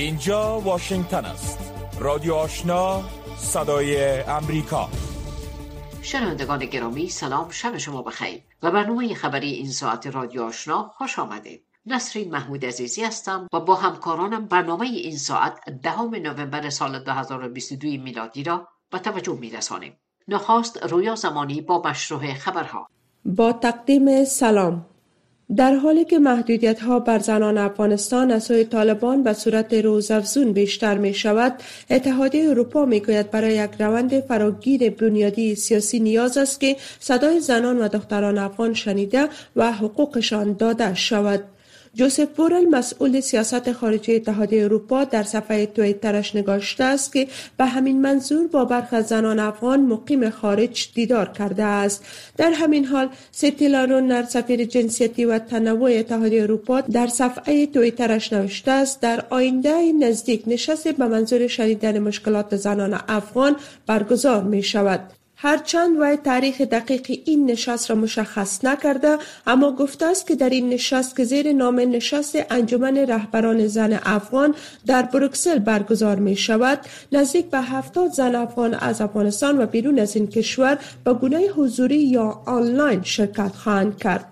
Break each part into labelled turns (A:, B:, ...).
A: اینجا واشنگتن است. رادیو آشنا صدای امریکا.
B: شنوندگان گرامی سلام شب شما بخیر. و برنامه خبری این ساعت رادیو آشنا خوش آمدید. نسرین محمود عزیزی هستم و با همکارانم برنامه این ساعت دهم نوامبر سال 2022 میلادی را به توجه می رسانیم. نخواست رویا زمانی با مشروع خبرها.
C: با تقدیم سلام. در حالی که محدودیت ها بر زنان افغانستان از سوی طالبان به صورت روزافزون بیشتر می شود اتحادیه اروپا می گوید برای یک روند فراگیر بنیادی سیاسی نیاز است که صدای زنان و دختران افغان شنیده و حقوقشان داده شود. جوزف بورل مسئول سیاست خارجی اتحادیه اروپا در صفحه تویترش نگاشته است که به همین منظور با برخی زنان افغان مقیم خارج دیدار کرده است. در همین حال ستیلارون سفیر جنسیتی و تنوع اتحادیه اروپا در صفحه تویترش نوشته است در آینده نزدیک نشست به منظور شنیدن مشکلات زنان افغان برگزار می شود هرچند وی تاریخ دقیق این نشست را مشخص نکرده اما گفته است که در این نشست که زیر نام نشست انجمن رهبران زن افغان در بروکسل برگزار می شود نزدیک به هفتاد زن افغان از افغانستان و بیرون از این کشور به گونه حضوری یا آنلاین شرکت خواهند کرد.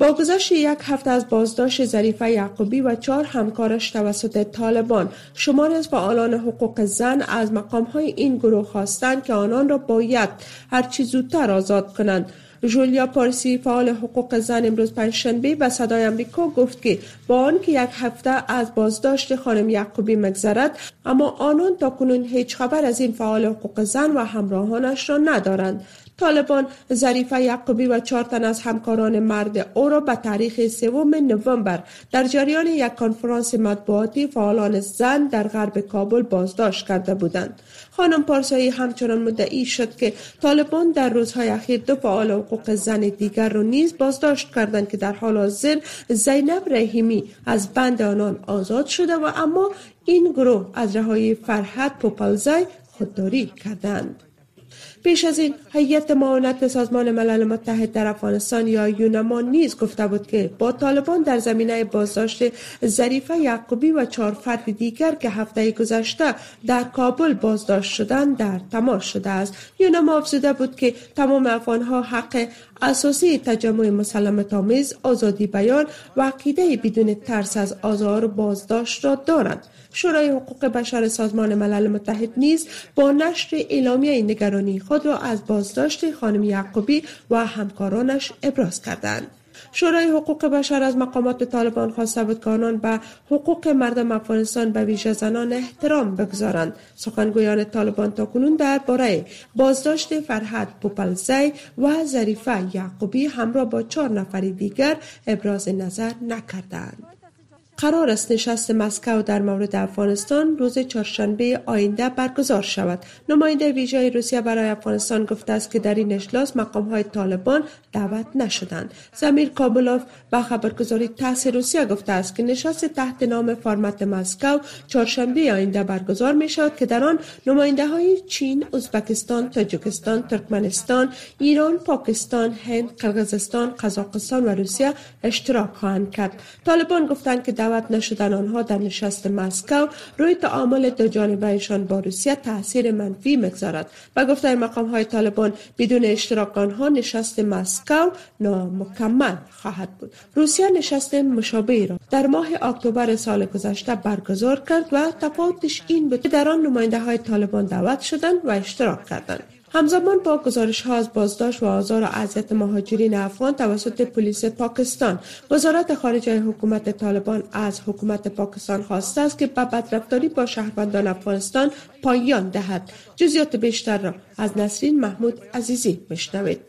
C: با گذشت یک هفته از بازداشت ظریفه یعقوبی و چهار همکارش توسط طالبان شماری از فعالان حقوق زن از مقامهای این گروه خواستند که آنان را باید هرچی زودتر آزاد کنند. جولیا پارسی فعال حقوق زن امروز پنجشنبه به صدای امریکا گفت که با آنکه یک هفته از بازداشت خانم یعقوبی مگذرد اما آنان تا کنون هیچ خبر از این فعال حقوق زن و همراهانش را ندارند. طالبان ظریفه یعقوبی و چهار تن از همکاران مرد او را به تاریخ سوم نوامبر در جریان یک کنفرانس مطبوعاتی فعالان زن در غرب کابل بازداشت کرده بودند. خانم پارسایی همچنان مدعی شد که طالبان در روزهای اخیر دو فعال حقوق زن دیگر را نیز بازداشت کردند که در حال حاضر زینب رحیمی از بند آنان آزاد شده و اما این گروه از رهایی فرحت پوپلزای خودداری کردند. پیش از این هیئت معاونت سازمان ملل متحد در افغانستان یا یونما نیز گفته بود که با طالبان در زمینه بازداشت ظریفه یعقوبی و چهار فرد دیگر که هفته گذشته در کابل بازداشت شدند در تماس شده است. یونما افزوده بود که تمام افغانها حق اساسی تجمع مسلمت آمیز آزادی بیان و عقیده بدون ترس از آزار بازداشت را دارند. شورای حقوق بشر سازمان ملل متحد نیز با نشر اعلامیه نگرانی خود را از بازداشت خانم یعقوبی و همکارانش ابراز کردند. شورای حقوق بشر از مقامات طالبان که آنان به حقوق مردم افغانستان به ویژه زنان احترام بگذارند. سخنگویان طالبان تاکنون درباره بازداشت فرحت پوپلزی و ظریفه یعقوبی همراه با چهار نفر دیگر ابراز نظر نکردند. قرار است نشست مسکو در مورد افغانستان روز چهارشنبه آینده برگزار شود. نماینده ویژه روسیه برای افغانستان گفته است که در این اجلاس های طالبان دعوت نشدند. زمیر کابلوف به خبرگزاری تاس روسیه گفته است که نشست تحت نام فرمت مسکو چهارشنبه آینده برگزار می شود که در آن نماینده های چین ازبکستان تاجیکستان ترکمنستان ایران پاکستان هند قرقیزستان قزاقستان و روسیه اشتراک خواهند کرد. طالبان گفتند که دعوت نشدن آنها در نشست مسکو روی تعامل دو جانبهشان با روسیه تاثیر منفی می‌گذارد و گفته مقام های طالبان بدون اشتراک آنها نشست مسکو نامکمل خواهد بود. روسیه نشست مشابهی را در ماه اکتبر سال گذشته برگزار کرد و تفاوتش این بود که در آن نماینده های طالبان دعوت شدند و اشتراک کردند. همزمان با گزارش ها از بازداشت و آزار و اذیت مهاجرین افغان توسط پلیس پاکستان وزارت خارجه حکومت طالبان از حکومت پاکستان خواسته است که به بدرفتاری با شهروندان افغانستان پایان دهد. جزیات بیشتر را از نسرین محمود عزیزی بشنوید.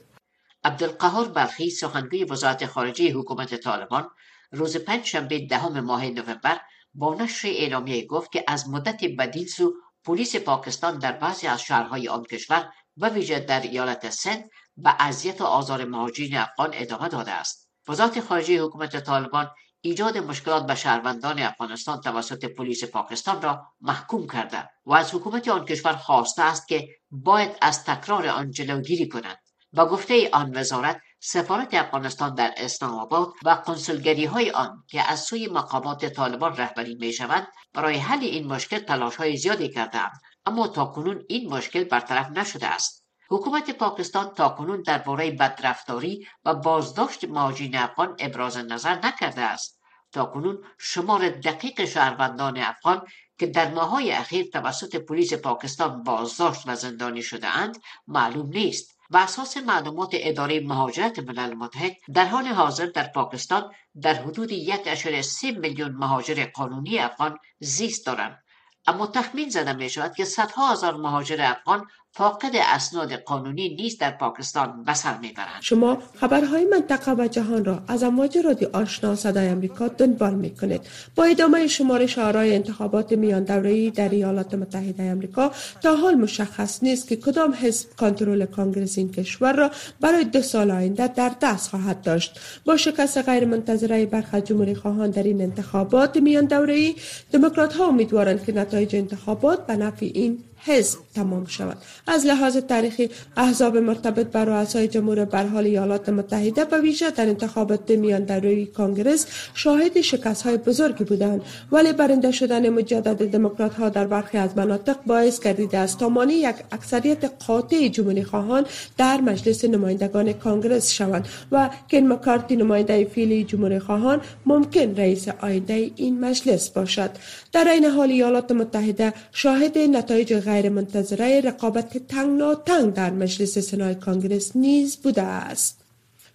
B: عبدالقهار برخی سخنگوی وزارت خارجه حکومت طالبان روز پنجشنبه دهم ماه نوامبر با نشر اعلامیه گفت که از مدت بدیل سو پلیس پاکستان در بعضی از شهرهای آن کشور و ویژه در ایالت سند به اذیت و آزار مهاجرین افغان ادامه داده است. وزارت خارجه حکومت طالبان ایجاد مشکلات به شهروندان افغانستان توسط پلیس پاکستان را محکوم کرده و از حکومت آن کشور خواسته است که باید از تکرار آن جلوگیری کنند با گفته آن وزارت سفارت افغانستان در اسلام آباد و قنسلگری های آن که از سوی مقامات طالبان رهبری می شود برای حل این مشکل تلاش های زیادی کردند اما تاکنون این مشکل برطرف نشده است. حکومت پاکستان تاکنون درباره بدرفتاری و بازداشت مهاجرین افغان ابراز نظر نکرده است. تاکنون شمار دقیق شهروندان افغان که در ماهای اخیر توسط پلیس پاکستان بازداشت و زندانی شده اند معلوم نیست و اساس معلومات اداره مهاجرت ملل متحد در حال حاضر در پاکستان در حدود یک سه میلیون مهاجر قانونی افغان زیست دارند. اما تخمین زده می شود که صدها هزار مهاجر افغان فاقد اسناد قانونی نیست در پاکستان به سر می‌برند.
C: شما خبرهای منطقه و جهان را از امواج رادیو آشنا صدای امریکا دنبال می کنید با ادامه شمارش آرای انتخابات میان دوره‌ای در ایالات متحده امریکا تا حال مشخص نیست که کدام حزب کنترل کانگرس این کشور را برای دو سال آینده در دست خواهد داشت. با شکست غیر منتظره برخی جمهوری خواهان در این انتخابات میان دوره‌ای دموکرات ها امیدوارند که نتایج انتخابات به نفع این حزب تمام شود. از لحاظ تاریخی احزاب مرتبط بر رؤسای جمهور حال ایالات متحده به ویژه در انتخابات میان روی کانگرس شاهد شکست های بزرگی بودند. ولی برنده شدن مجدد دموکرات ها در برخی از مناطق باعث گردیده است تا مانی یک اکثریت قاطع جمهوری خواهان در مجلس نمایندگان کانگرس شوند و کن مکارتی نماینده فیلی جمهوری خواهان ممکن رئیس آینده این مجلس باشد. در این حال ایالات متحده شاهد نتایج غیر منتظره رقابت تنگ در مجلس سنای کانگرس نیز بوده است.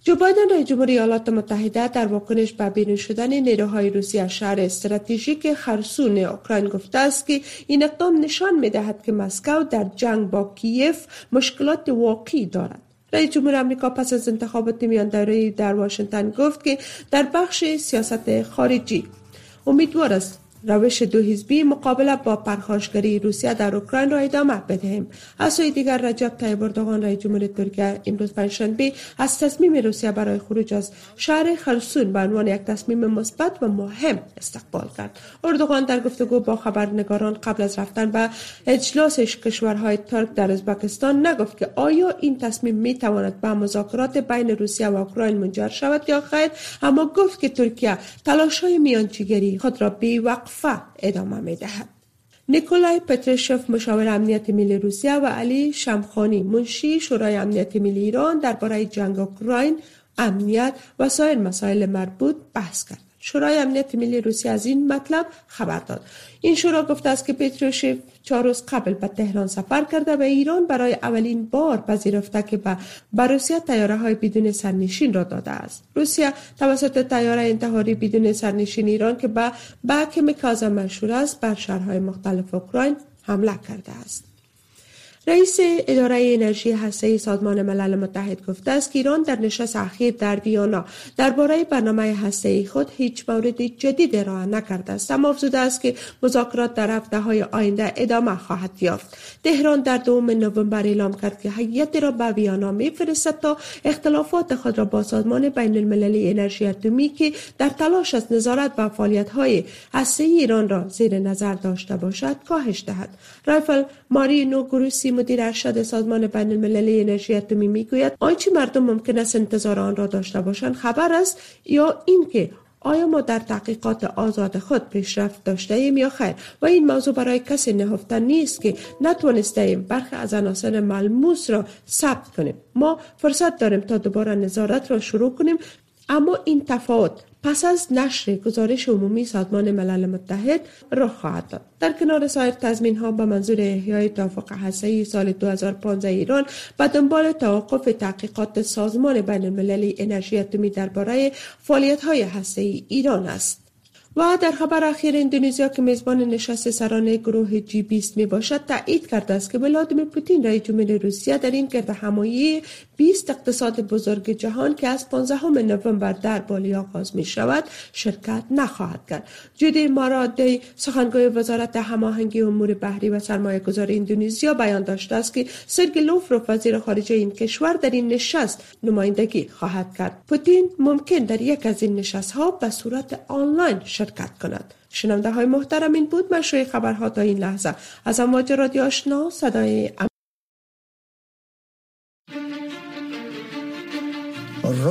C: جو بایدن رئیس جمهور ایالات متحده در واکنش به بیرون شدن نیروهای روسی از شهر استراتژیک خرسون اوکراین گفته است که این اقدام نشان می دهد که مسکو در جنگ با کیف مشکلات واقعی دارد. رئیس جمهور آمریکا پس از انتخابات میان در واشنگتن گفت که در بخش سیاست خارجی امیدوار است روش دو حزبی مقابله با پرخاشگری روسیه در اوکراین را ادامه بدهیم. از سوی دیگر رجب طیب اردوغان رئیس جمهور ترکیه امروز پنجشنبه از تصمیم روسیه برای خروج از شهر خرسون به عنوان یک تصمیم مثبت و مهم استقبال کرد. اردوغان در گفتگو با خبرنگاران قبل از رفتن به اجلاس کشورهای ترک در ازبکستان نگفت که آیا این تصمیم می تواند به مذاکرات بین روسیه و اوکراین منجر شود یا خیر اما گفت که ترکیه تلاش های میانجیگری خود را بی وقفه ادامه می دهد. نیکولای پترشف مشاور امنیت ملی روسیه و علی شمخانی منشی شورای امنیت ملی ایران درباره جنگ اوکراین امنیت و سایر مسائل مربوط بحث کرد. شورای امنیت ملی روسیه از این مطلب خبر داد. این شورا گفته است که پتروشف چهار روز قبل به تهران سفر کرده و ایران برای اولین بار پذیرفته که به روسیه تیاره های بدون سرنشین را داده است. روسیه توسط تیاره انتحاری بدون سرنشین ایران که به بک مکازا مشهور است بر شهرهای مختلف اوکراین حمله کرده است. رئیس اداره انرژی هسته‌ای سازمان ملل متحد گفته است که ایران در نشست اخیر در ویانا درباره برنامه هسته‌ای خود هیچ مورد جدید ارائه نکرده است. اما افزوده است که مذاکرات در هفته های آینده ادامه خواهد یافت. تهران در دوم نوامبر اعلام کرد که هیئت را به ویانا میفرستد تا اختلافات خود را با سازمان بین المللی انرژی اتمی که در تلاش از نظارت و فعالیت های هسته‌ای ایران را زیر نظر داشته باشد کاهش دهد. رایفل مارینو گروسی مدیر ارشد سازمان بین المللی انرژی اتمی می‌گوید آنچه مردم ممکن است انتظار آن را داشته باشند خبر است یا اینکه آیا ما در تحقیقات آزاد خود پیشرفت داشته ایم یا خیر؟ و این موضوع برای کسی نهفته نیست که نتوانسته ایم برخی از عناصر ملموس را ثبت کنیم. ما فرصت داریم تا دوباره نظارت را شروع کنیم اما این تفاوت پس از نشر گزارش عمومی سازمان ملل متحد رخ خواهد داد. در کنار سایر تضمین ها به منظور احیای توافق هسته‌ای سال 2015 ایران به دنبال توقف تحقیقات سازمان بین المللی انرژی اتمی درباره فعالیت های هسته‌ای ایران است. و در خبر اخیر اندونزیا که میزبان نشست سرانه گروه جی 20 می باشد تایید کرده است که ولادیمیر پوتین رئیس جمهور روسیه در این گرد همایی 20 اقتصاد بزرگ جهان که از 15 نوامبر در بالی آغاز می شود شرکت نخواهد کرد. جودی مارادی سخنگوی وزارت هماهنگی امور بحری و سرمایه گذار اندونزیا بیان داشته است که سرگی لوفروف وزیر خارجه این کشور در این نشست نمایندگی خواهد کرد. پوتین ممکن در یک از این نشست ها به صورت آنلاین شرکت کند. شنونده های محترم این بود مشروع خبرها تا این لحظه. از امواج رادیو آشنا صدای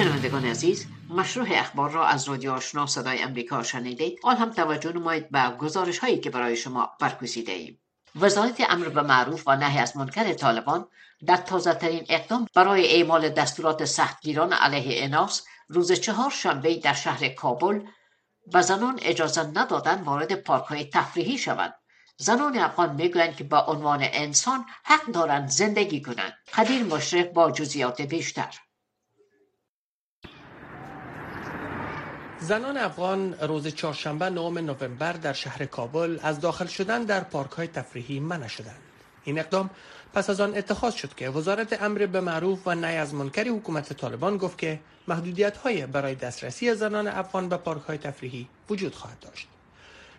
B: شنوندگان عزیز مشروع اخبار را از رادیو آشنا صدای امریکا شنیدید. آن هم توجه نمایید به گزارش هایی که برای شما برگزیده ایم. وزارت امر به معروف و نهی از منکر طالبان در تازه ترین اقدام برای اعمال دستورات سختگیران علیه اناس روز چهار شنبه در شهر کابل و زنان اجازه ندادن وارد پارک های تفریحی شوند. زنان افغان می‌گویند که با عنوان انسان حق دارند زندگی کنند. قدیر مشرف با جزیات بیشتر.
D: زنان افغان روز چهارشنبه نهم نوامبر در شهر کابل از داخل شدن در پارک های تفریحی منع شدند. این اقدام پس از آن اتخاذ شد که وزارت امر به معروف و نهی از منکر حکومت طالبان گفت که محدودیت های برای دسترسی زنان افغان به پارک های تفریحی وجود خواهد داشت.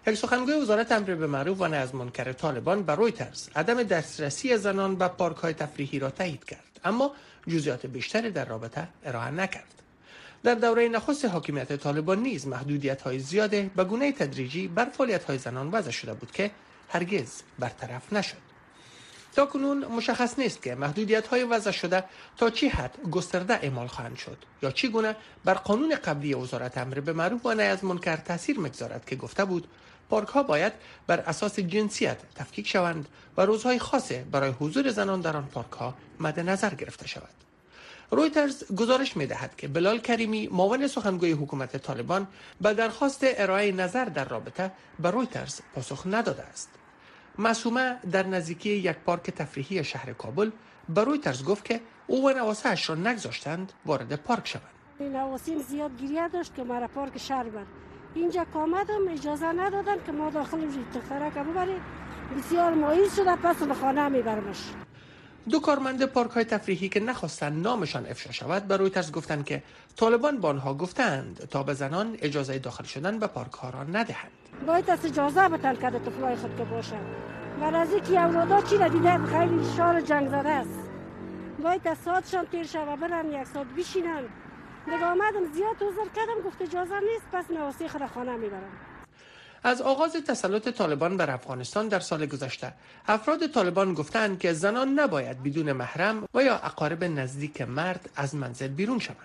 D: یک سخنگوی وزارت امر به معروف و نهی از منکر طالبان به رویترز عدم دسترسی زنان به پارک های تفریحی را تایید کرد اما جزئیات بیشتری در رابطه ارائه نکرد. در دوره نخست حاکمیت طالبان نیز محدودیت های زیاده به گونه تدریجی بر فعالیت های زنان وضع شده بود که هرگز برطرف نشد. تا کنون مشخص نیست که محدودیت های وضع شده تا چی حد گسترده اعمال خواهند شد یا چی گونه بر قانون قبلی وزارت امر به معروف و نهی از منکر تاثیر می‌گذارد که گفته بود پارک ها باید بر اساس جنسیت تفکیک شوند و روزهای خاصه برای حضور زنان در آن پارک ها مد نظر گرفته شود. رویترز گزارش می دهد که بلال کریمی معاون سخنگوی حکومت طالبان به درخواست ارائه نظر در رابطه به رویترز پاسخ نداده است. مسومه در نزدیکی یک پارک تفریحی شهر کابل به رویترز گفت که او و نواسه را نگذاشتند وارد پارک شوند.
E: نواسیم زیاد گریه داشت که مرا پارک شهر بر. اینجا کامدم اجازه ندادن که ما داخل تخرک ببریم. بسیار مایز شده پس به خانه میبرمش.
D: دو کارمند پارک های تفریحی که نخواستند نامشان افشا شود به رویترز گفتند که طالبان با آنها گفتند تا به زنان اجازه داخل شدن به پارک ها را ندهند.
E: باید از اجازه بتن کرده طفلای خود که باشن و از اینکه اولادا چی ندیده خیلی شار جنگ زده است. باید از ساعتشان تیر و برن یک ساعت بشینن آمدم زیاد توزر کردم گفت اجازه نیست پس نواسی خود خانه می‌برم.
D: از آغاز تسلط طالبان بر افغانستان در سال گذشته. افراد طالبان گفتند که زنان نباید بدون محرم و یا اقارب نزدیک مرد از منزل بیرون شوند.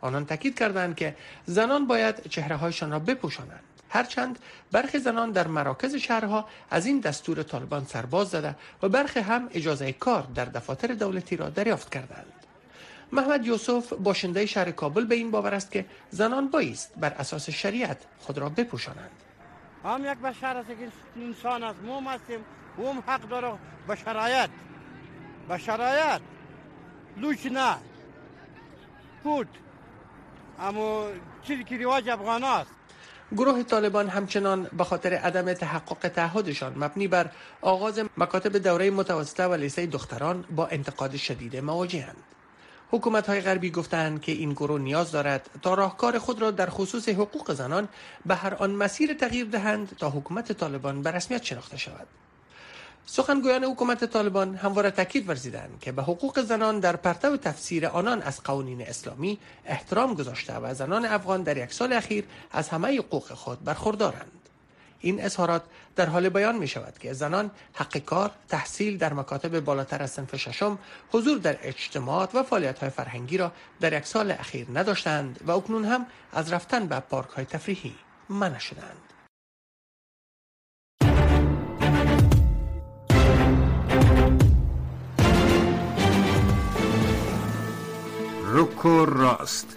D: آنان تاکید کردند که زنان باید چهره هایشان را بپوشانند. هرچند برخی زنان در مراکز شهرها از این دستور طالبان سرباز زده و برخی هم اجازه کار در دفاتر دولتی را دریافت کردند. محمد یوسف باشنده شهر کابل به این باور است که زنان بایست بر اساس شریعت خود را بپوشانند.
F: هم یک بشر است که انسان است. موم هستیم. هم حق داره به شرایط. به شرایط. لوچ نه. پود اما چیزی که رواج افغان است.
D: گروه طالبان همچنان به خاطر عدم تحقق تعهدشان مبنی بر آغاز مکاتب دوره متوسطه و لیسه دختران با انتقاد شدید مواجهند. حکومت های غربی گفتند که این گروه نیاز دارد تا راهکار خود را در خصوص حقوق زنان به هر آن مسیر تغییر دهند تا حکومت طالبان به رسمیت شناخته شود. سخنگویان حکومت طالبان همواره تاکید ورزیدند که به حقوق زنان در پرتو تفسیر آنان از قوانین اسلامی احترام گذاشته و زنان افغان در یک سال اخیر از همه حقوق خود برخوردارند. این اظهارات در حال بیان می شود که زنان حق کار، تحصیل در مکاتب بالاتر از صنف ششم، حضور در اجتماعات و فعالیت های فرهنگی را در یک سال اخیر نداشتند و اکنون هم از رفتن به پارک های تفریحی منع شدند.
G: رک راست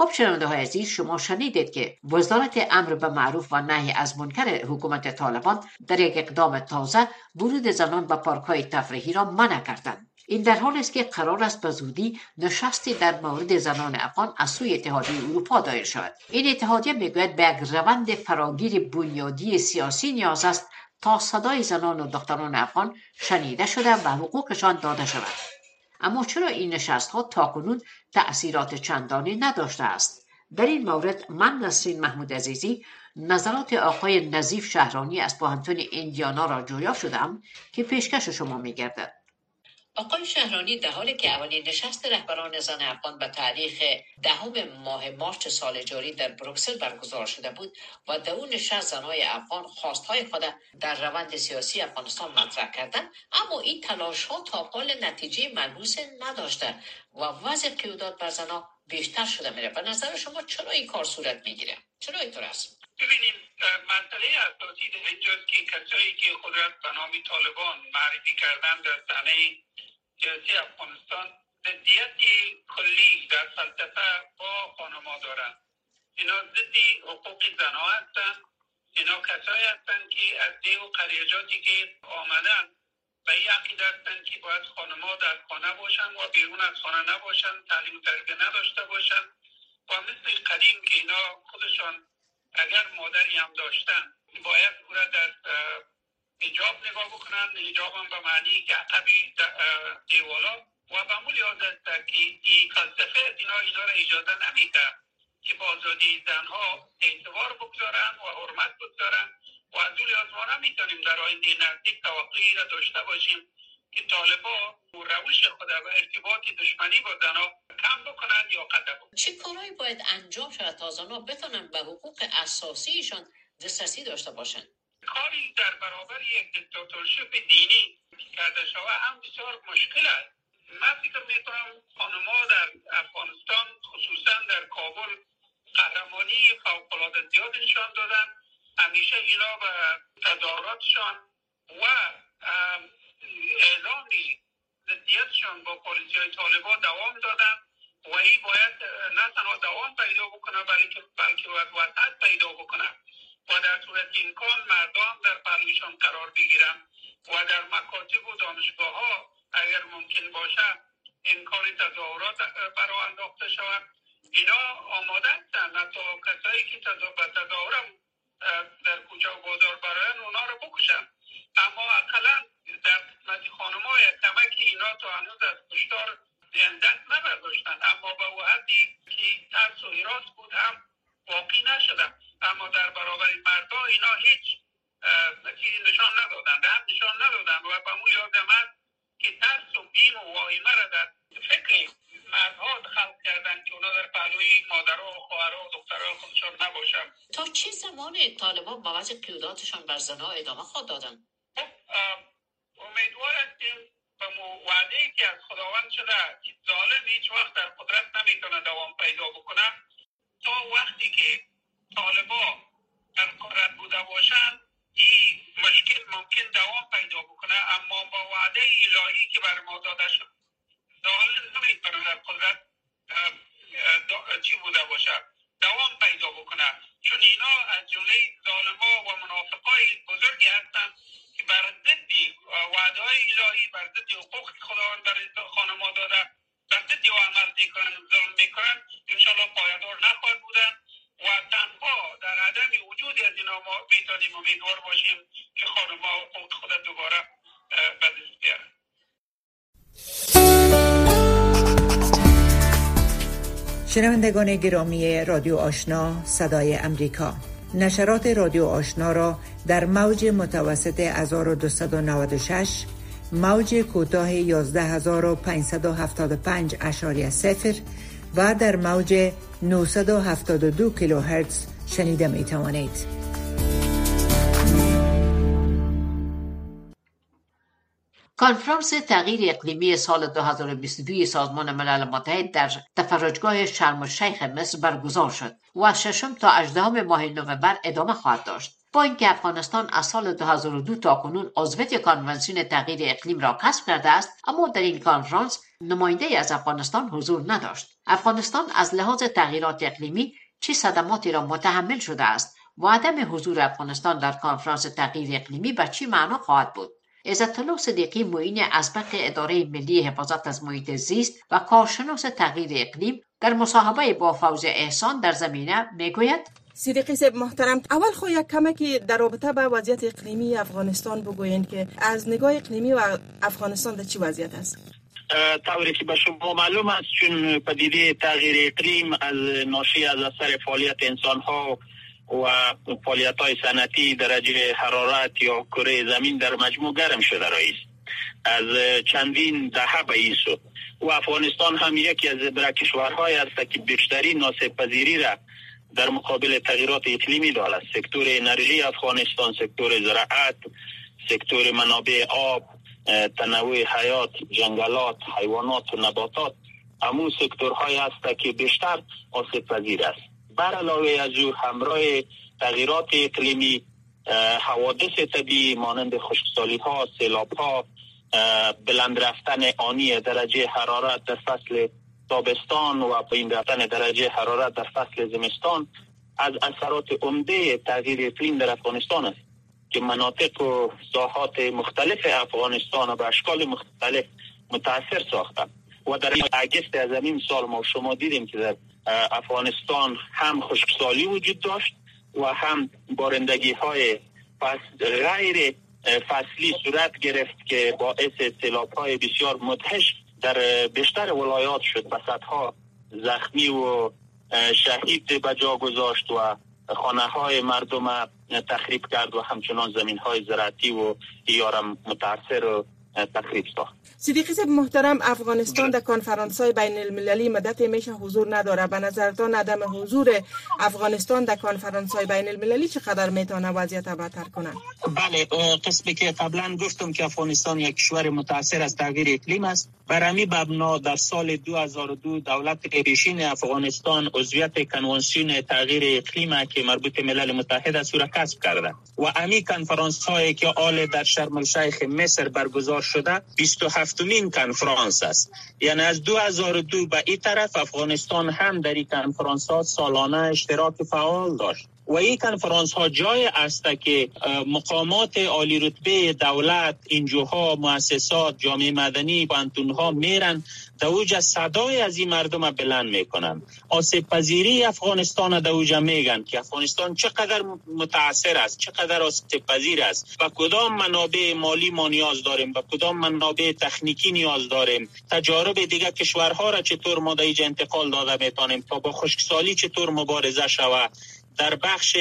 B: خب شنونده های عزیز شما شنیدید که وزارت امر به معروف و نهی از منکر حکومت طالبان در یک اقدام تازه ورود زنان به پارک های تفریحی را منع کردند. این در حال است که قرار است به زودی نشستی در مورد زنان افغان از سوی اتحادیه اروپا دایر شود. این اتحادیه می‌گوید به یک روند فراگیر بنیادی سیاسی نیاز است تا صدای زنان و دختران افغان شنیده شده و حقوقشان داده شود. اما چرا این نشست ها تاکنون تأثیرات چندانی نداشته است؟ در این مورد من نسرین محمود عزیزی نظرات آقای نظیف شهرانی از پوهنتون ایندیانا را جویا شدم که پیشکش شما میگردد. آقای شهرانی در حالی که اولین نشست رهبران زن افغان به تاریخ دهم ماه مارچ سال جاری در بروکسل برگزار شده بود و در اون نشست زنهای افغان خواستهای خود در روند سیاسی افغانستان مطرح کردند اما این تلاش ها تا حال نتیجه ملموس نداشته و وضع قیودات بر زنها بیشتر شده میره به نظر شما چرا این کار صورت می‌گیره؟ چرا اینطور است؟
H: ببینیم مسئله اساسی در اینجاست که کسایی که قدرت به نام طالبان معرفی کردن در صحنه سیاسی افغانستان ضدیت کلی در فلسفه با خانما دارند اینا ضدی حقوق زنها هستند اینا کسایی هستند که از دیو قریجاتی که آمدن و این عقیده هستند که باید خانما در خانه باشند و بیرون از خانه نباشند تعلیم و نداشته باشند و مثل قدیم که اینا خودشان اگر مادری هم داشتن باید او را در هجاب نگاه بکنن هجاب هم به معنی که عقبی دیوالا و به مول است که این فلسفه اینا اینا اجازه نمیده که با آزادی زنها اعتبار بگذارن و حرمت بگذارن و از اون لحاظ ما نمی‌تونیم در آینده نزدیک توقعی را داشته باشیم که طالبا روش خود و ارتباط دشمنی با زنها کم بکنن یا قطع بکنن.
B: چه کارهایی باید انجام شود تا زنها بتونن به حقوق اساسیشان دسترسی داشته باشند
H: کاری در برابر یک دیکتاتورشیپ دینی کرده شود. هم بسیار مشکل است. من فکر می‌کنم خانما در افغانستان خصوصا در کابل قهرمانی فوقالعاده زیاد نشان دادن. همیشه اینا به تظاهراتشان و اعلامی ضدیتشان با پالیسی های طالبا دوام دادن و این باید نه تنها دوام پیدا بکنه بلکه بلکه وسط پیدا بکنه. و در صورت امکان مردم در پهلویشان قرار بگیرن و در مکاتب و دانشگاه ها اگر ممکن باشه امکان تظاهرات برای انداخته شود. اینا آماده هستند. حتی کسایی که تظاهرم در کوچه و بازار برای اونا رو بکشن. اما اقلا در قسمت خانم های کمک اینا تا هنوز از کشتار دست نبرداشتن اما به حدی که ترس و ایراس بود هم واقعی نشدن. اما در برابر مردا اینا هیچ چیزی نشان ندادن هم نشان ندادن. و به مو یادم که ترس و بیم و واهمه را در فکر مردها خلق کردن که اونا در پهلوی مادرها و خواهرها و دخترها خودشان نباشن.
B: تا چه زمان طالبان با وضع قیوداتشان بر زنها ادامه خواهد دادن؟
H: امیدوار هستیم به وعده ای که از خداوند شده که ظالم هیچ وقت در قدرت نمی‌تونه دوام پیدا بکنه. تا وقتی که طالبا در قدرت بوده باشند این مشکل ممکن دوام پیدا بکنه اما با وعده الهی که بر ما داده شد. ظالم نمی‌تونه در قدرت چی بوده باشه دوام پیدا بکنه. چون اینا از جمله ظالما و منافقای بزرگی هستند که بر ضد وعده های الهی بر ضد حقوق خداوند بر خانما داده بر ضد عمل می‌کنن ظلم می‌کنن انشاءالله پایدار نخواهد بودن و تنها در عدم وجود از اینا ما می‌تونیم امیدوار باشیم که خانما حقوق خود دوباره به دست بیارن
I: شنوندگان گرامی رادیو آشنا صدای امریکا نشرات رادیو آشنا را در موج متوسط 1296 موج کوتاه 11575 اشاری صفر و در موج 972 کیلوهرتز شنیده می توانید.
B: کنفرانس تغییر اقلیمی سال 2022 سازمان ملل متحد در تفرجگاه شرم الشیخ مصر برگزار شد و از ششم تا 18 ماه نوامبر ادامه خواهد داشت. با اینکه افغانستان از سال 2002 تا کنون عضویت کنونسیون تغییر اقلیم را کسب کرده است اما در این کنفرانس نماینده از افغانستان حضور نداشت. افغانستان از لحاظ تغییرات اقلیمی چه صدماتی را متحمل شده است و عدم حضور افغانستان در کنفرانس تغییر اقلیمی به چی معنا خواهد بود؟ عزت الله صدیقی معین ازبق اداره ملی حفاظت از محیط زیست و کارشناس تغییر اقلیم در مصاحبه با فوز احسان در زمینه می‌گوید
J: صدیقی سب محترم اول خو یک کمکی در رابطه با وضعیت اقلیمی افغانستان بگوین که از نگاه اقلیمی و افغانستان در چی وضعیت است؟
K: طوری که به شما معلوم است چون پدیده تغییر اقلیم از ناشی از اثر فعالیت انسان ها و فعالیت های سنتی درجه حرارت یا کره زمین در مجموع گرم شده رئیس از چندین دهه به ایسو و افغانستان هم یکی از در کشورهای است که بیشترین ناسب پذیری را در مقابل تغییرات اقلیمی دارد. سکتور انرژی افغانستان سکتور زراعت سکتور منابع آب تنوع حیات جنگلات حیوانات و نباتات. امو سکتورهای است که بیشتر آسیب پذیر است. بر علاوه از او همراه تغییرات اقلیمی حوادث طبیعی مانند خشکسالی ها سیلاب ها بلند رفتن آنی درجه حرارت در فصل تابستان و پایین رفتن درجه حرارت در فصل زمستان از اثرات عمده تغییر اقلیم در افغانستان است که مناطق و ساحات مختلف افغانستان و به اشکال مختلف متاثر ساختن و در اگست از این سال ما شما دیدیم که در افغانستان هم خشکسالی وجود داشت و هم بارندگی های غیر فصلی صورت گرفت که باعث سیلاب های بسیار مدهش در بیشتر ولایات شد. و صدها زخمی و شهید به جا گذاشت و خانه های مردم تخریب کرد و همچنان زمین های زراعتی و یارم متاثر و تخریب ساخت
J: صدیقی صاحب محترم افغانستان در کنفرانس های بین المللی مدت میشه حضور نداره. به نظرتان عدم حضور افغانستان در کنفرانس های بین المللی چقدر می‌تونه وضعیت بهتر کنه؟
K: بله قسمی که قبلا گفتم که افغانستان یک کشور متاثر از تغییر اقلیم است برمی مبنا در سال 2002 دولت پیشین افغانستان عضویت کنوانسیون تغییر اقلیم که مربوط ملل متحد است را کسب کرده و امی کنفرانس هایی که آل در شرم الشیخ مصر برگزار شده 27 مین کنفرانس است. یعنی از 2002 به این طرف افغانستان هم در این کنفرانس ها سالانه اشتراک فعال داشت. و این کنفرانس ها جای است که مقامات عالی رتبه دولت انجوها مؤسسات جامعه مدنی بانتون ها میرن دوجه صدای از این مردم بلند می‌کنن. آسیب پذیری افغانستان دوجه میگن که افغانستان چقدر متاثر است چقدر آسیب پذیر است و کدام منابع مالی ما نیاز داریم و کدام منابع تکنیکی نیاز داریم. تجارب دیگه کشورها را چطور ما در انتقال داده می‌تونیم تا با خشکسالی چطور مبارزه شود. در بخش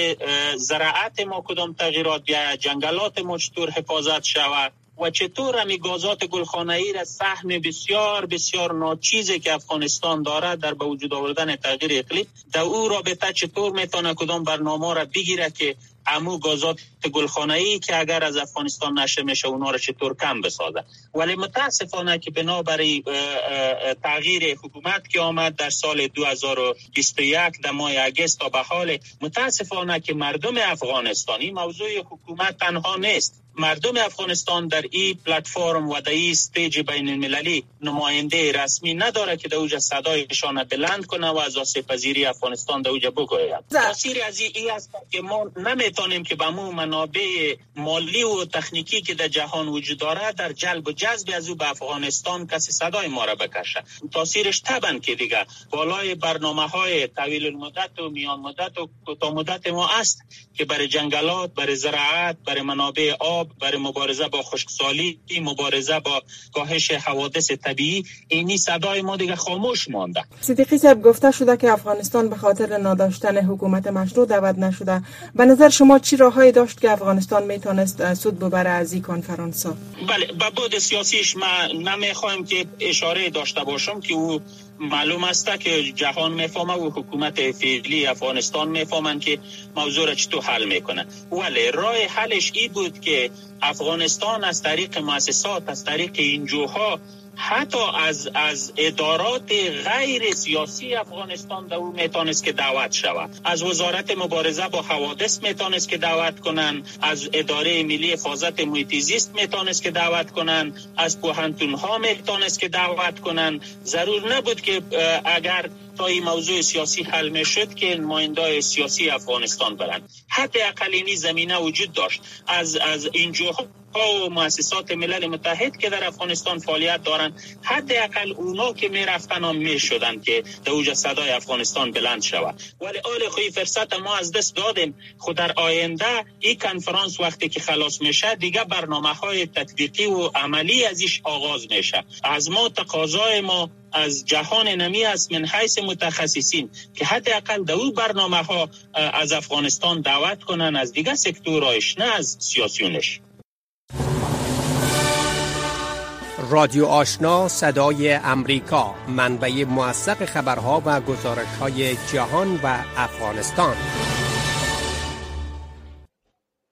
K: زراعت ما کدام تغییرات یا جنگلات ما چطور حفاظت شود و چطور همی گازات گلخانه ای را سهم بسیار بسیار ناچیزی که افغانستان دارد در به وجود آوردن تغییر اقلیم در او رابطه چطور می‌تونه کدام برنامه را بگیره که امو گازات گلخانه ای که اگر از افغانستان نشه میشه اونا رو چطور کم بسازه. ولی متاسفانه که بنابرای تغییر حکومت که آمد در سال 2021 در ماه اگست تا به حال متاسفانه که مردم افغانستانی موضوع حکومت تنها نیست. مردم افغانستان در این پلتفرم و در این استیج بین المللی نماینده رسمی نداره که در اوج صدایشان بلند کنه و از آسیب پذیری افغانستان در اوج بگوید. تاثیر از این است که ما نمی‌تونیم که به مو منابع مالی و تکنیکی که در جهان وجود داره در جلب و جذب از او به افغانستان کسی صدای ما را بکشه. تاثیرش طبعا که دیگه بالای برنامه های طویل المدت و میان مدت و کوتاه مدت ما است که برای جنگلات برای زراعت برای منابع آب برای مبارزه با خشکسالی مبارزه با کاهش حوادث طبیعی اینی صدای ما دیگه خاموش مانده.
J: صدیقی صاحب گفته شده که افغانستان به خاطر نداشتن حکومت مشروع دعوت نشده. به نظر شما چی راههایی داشت که افغانستان می‌تونست سود ببره از این کنفرانس ها
K: بله با بود سیاسیش ما نمی‌خوایم که اشاره داشته باشم که او معلوم است که جهان می‌فهمه و حکومت فعلی افغانستان می‌فهمن که موضوع را چطور حل می‌کنه. ولی راه حلش ای بود که افغانستان از طریق مؤسسات از طریق اینجوها حتی از از ادارات غیر سیاسی افغانستان در او می‌تونست که دعوت شود. از وزارت مبارزه با حوادث می‌تونست که دعوت کنن. از اداره ملی حفاظت محیط زیست می‌تونست که دعوت کنن. از پوهنتون ها می‌تونست که دعوت کنن. ضرور نبود که اگر تا این موضوع سیاسی حل می شد که نماینده سیاسی افغانستان برند. حتی اقلینی زمینه وجود داشت. از از اینجاها و مؤسسات ملل متحد که در افغانستان فعالیت دارند حداقل اونا که می‌رفتن هم می‌شدن که در اوج صدای افغانستان بلند شود. ولی آل خوی فرصت ما از دست دادیم. خود در آینده این کنفرانس وقتی که خلاص میشه دیگه برنامه های تطبیقی و عملی ازش آغاز میشه. از ما تقاضای ما از جهان نمی است من حیث متخصصین که حداقل در اون برنامه ها از افغانستان دعوت کنن از دیگه سکتورایش نه از سیاسیونش.
L: رادیو آشنا صدای امریکا منبع موثق خبرها و گزارش های جهان و افغانستان.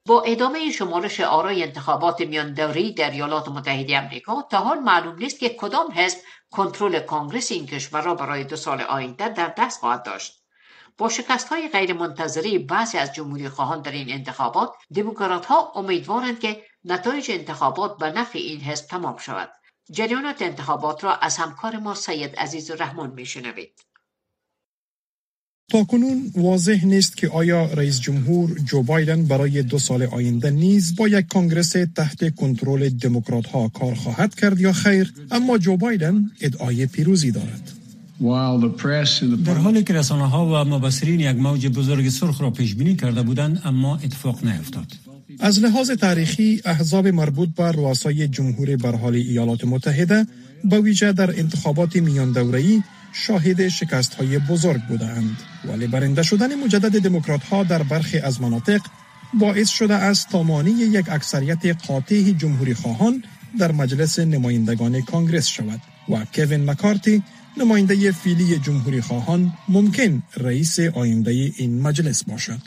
B: با ادامه شمارش آرای انتخابات میان دوری در ایالات متحده امریکا تا حال معلوم نیست که کدام حزب کنترل کانگرس این کشور را برای دو سال آینده در دست خواهد داشت. با شکست های غیر منتظره بعضی از جمهوری خواهان در این انتخابات دموکرات ها امیدوارند که نتایج انتخابات به نفع این حزب تمام شود. جریانات انتخابات را از همکار ما سید عزیز رحمان میشنوید.
M: تا کنون واضح نیست که آیا رئیس جمهور جو بایدن برای دو سال آینده نیز با یک کانگرس تحت کنترل دموکرات ها کار خواهد کرد یا خیر اما جو بایدن ادعای پیروزی دارد.
G: در حالی که رسانه ها و مبصرین یک موج بزرگ سرخ را پیش بینی کرده بودند اما اتفاق نیفتاد.
M: از لحاظ تاریخی احزاب مربوط به رؤسای جمهور برحال ایالات متحده به ویژه در انتخابات میان دوره‌ای شاهد شکست های بزرگ بودند ولی برنده شدن مجدد دموکرات ها در برخی از مناطق باعث شده است تا مانی یک اکثریت قاطع جمهوری خواهان در مجلس نمایندگان کانگرس شود و کوین مکارتی نماینده فیلی جمهوری خواهان ممکن رئیس آینده این مجلس باشد.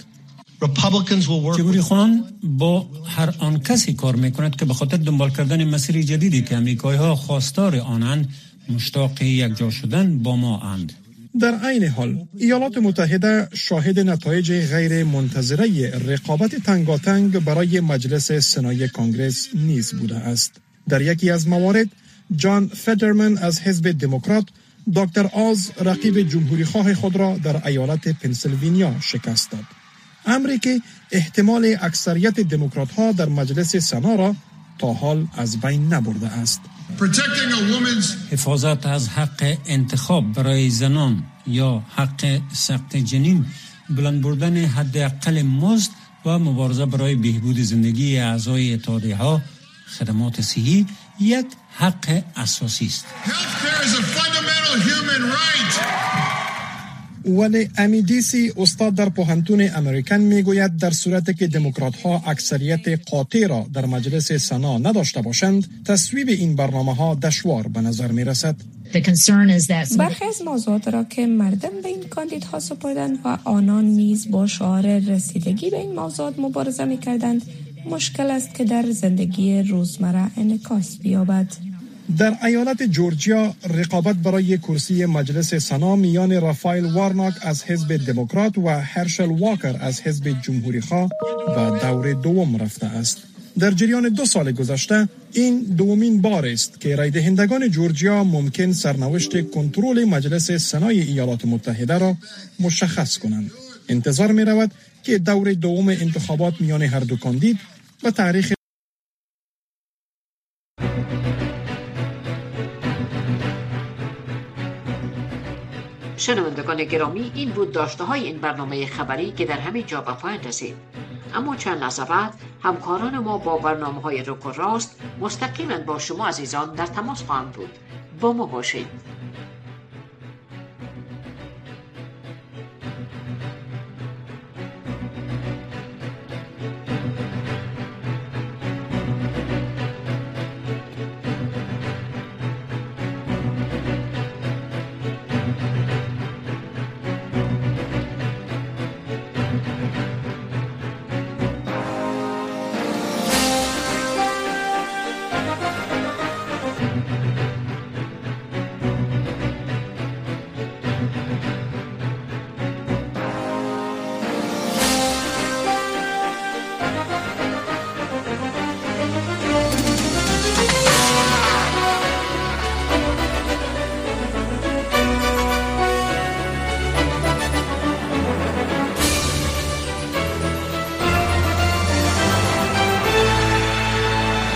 G: جمهوری خواهان با هر آن کسی کار می کند که به خاطر دنبال کردن مسیر جدیدی که امریکایی ها خواستار آنند مشتاق یک جا شدن با ما اند.
M: در عین حال ایالات متحده شاهد نتایج غیر منتظره رقابت تنگاتنگ برای مجلس سنای کانگرس نیز بوده است. در یکی از موارد جان فدرمن از حزب دموکرات دکتر آز رقیب جمهوری خواه خود را در ایالت پنسیلوانیا شکست داد. امری که احتمال اکثریت دموکرات ها در مجلس سنا را تا حال از بین نبرده است.
G: حفاظت از حق انتخاب برای زنان یا حق سقط جنین بلند بردن حداقل مزد و مبارزه برای بهبود زندگی اعضای اتحادیه ها خدمات صحی یک حق اساسی است.
M: ولی امیدیسی استاد در پوهنتون امریکن می‌گوید در صورت که دموکرات ها اکثریت قاطع را در مجلس سنا نداشته باشند تصویب این برنامه ها دشوار به نظر می رسد
N: برخی از موضوعات را که مردم به این کاندیدها سپردند و آنان نیز با شعار رسیدگی به این موضوعات مبارزه می کردند مشکل است که در زندگی روزمره انکاس بیابد.
M: در ایالت جورجیا رقابت برای کرسی مجلس سنا میان رافایل وارناک از حزب دموکرات و هرشل واکر از حزب جمهوری خواه و دور دوم رفته است. در جریان دو سال گذشته این دومین بار است که رای دهندگان جورجیا ممکن سرنوشت کنترل مجلس سنای ایالات متحده را مشخص کنند. انتظار می رود که دور دوم انتخابات میان هر دو کاندید و تاریخ
B: شنوندگان گرامی این بود داشته های این برنامه خبری که در همین جا به پایان رسید. اما چند لحظه بعد همکاران ما با برنامه های رک و راست مستقیما با شما عزیزان در تماس خواهند بود. با ما باشید.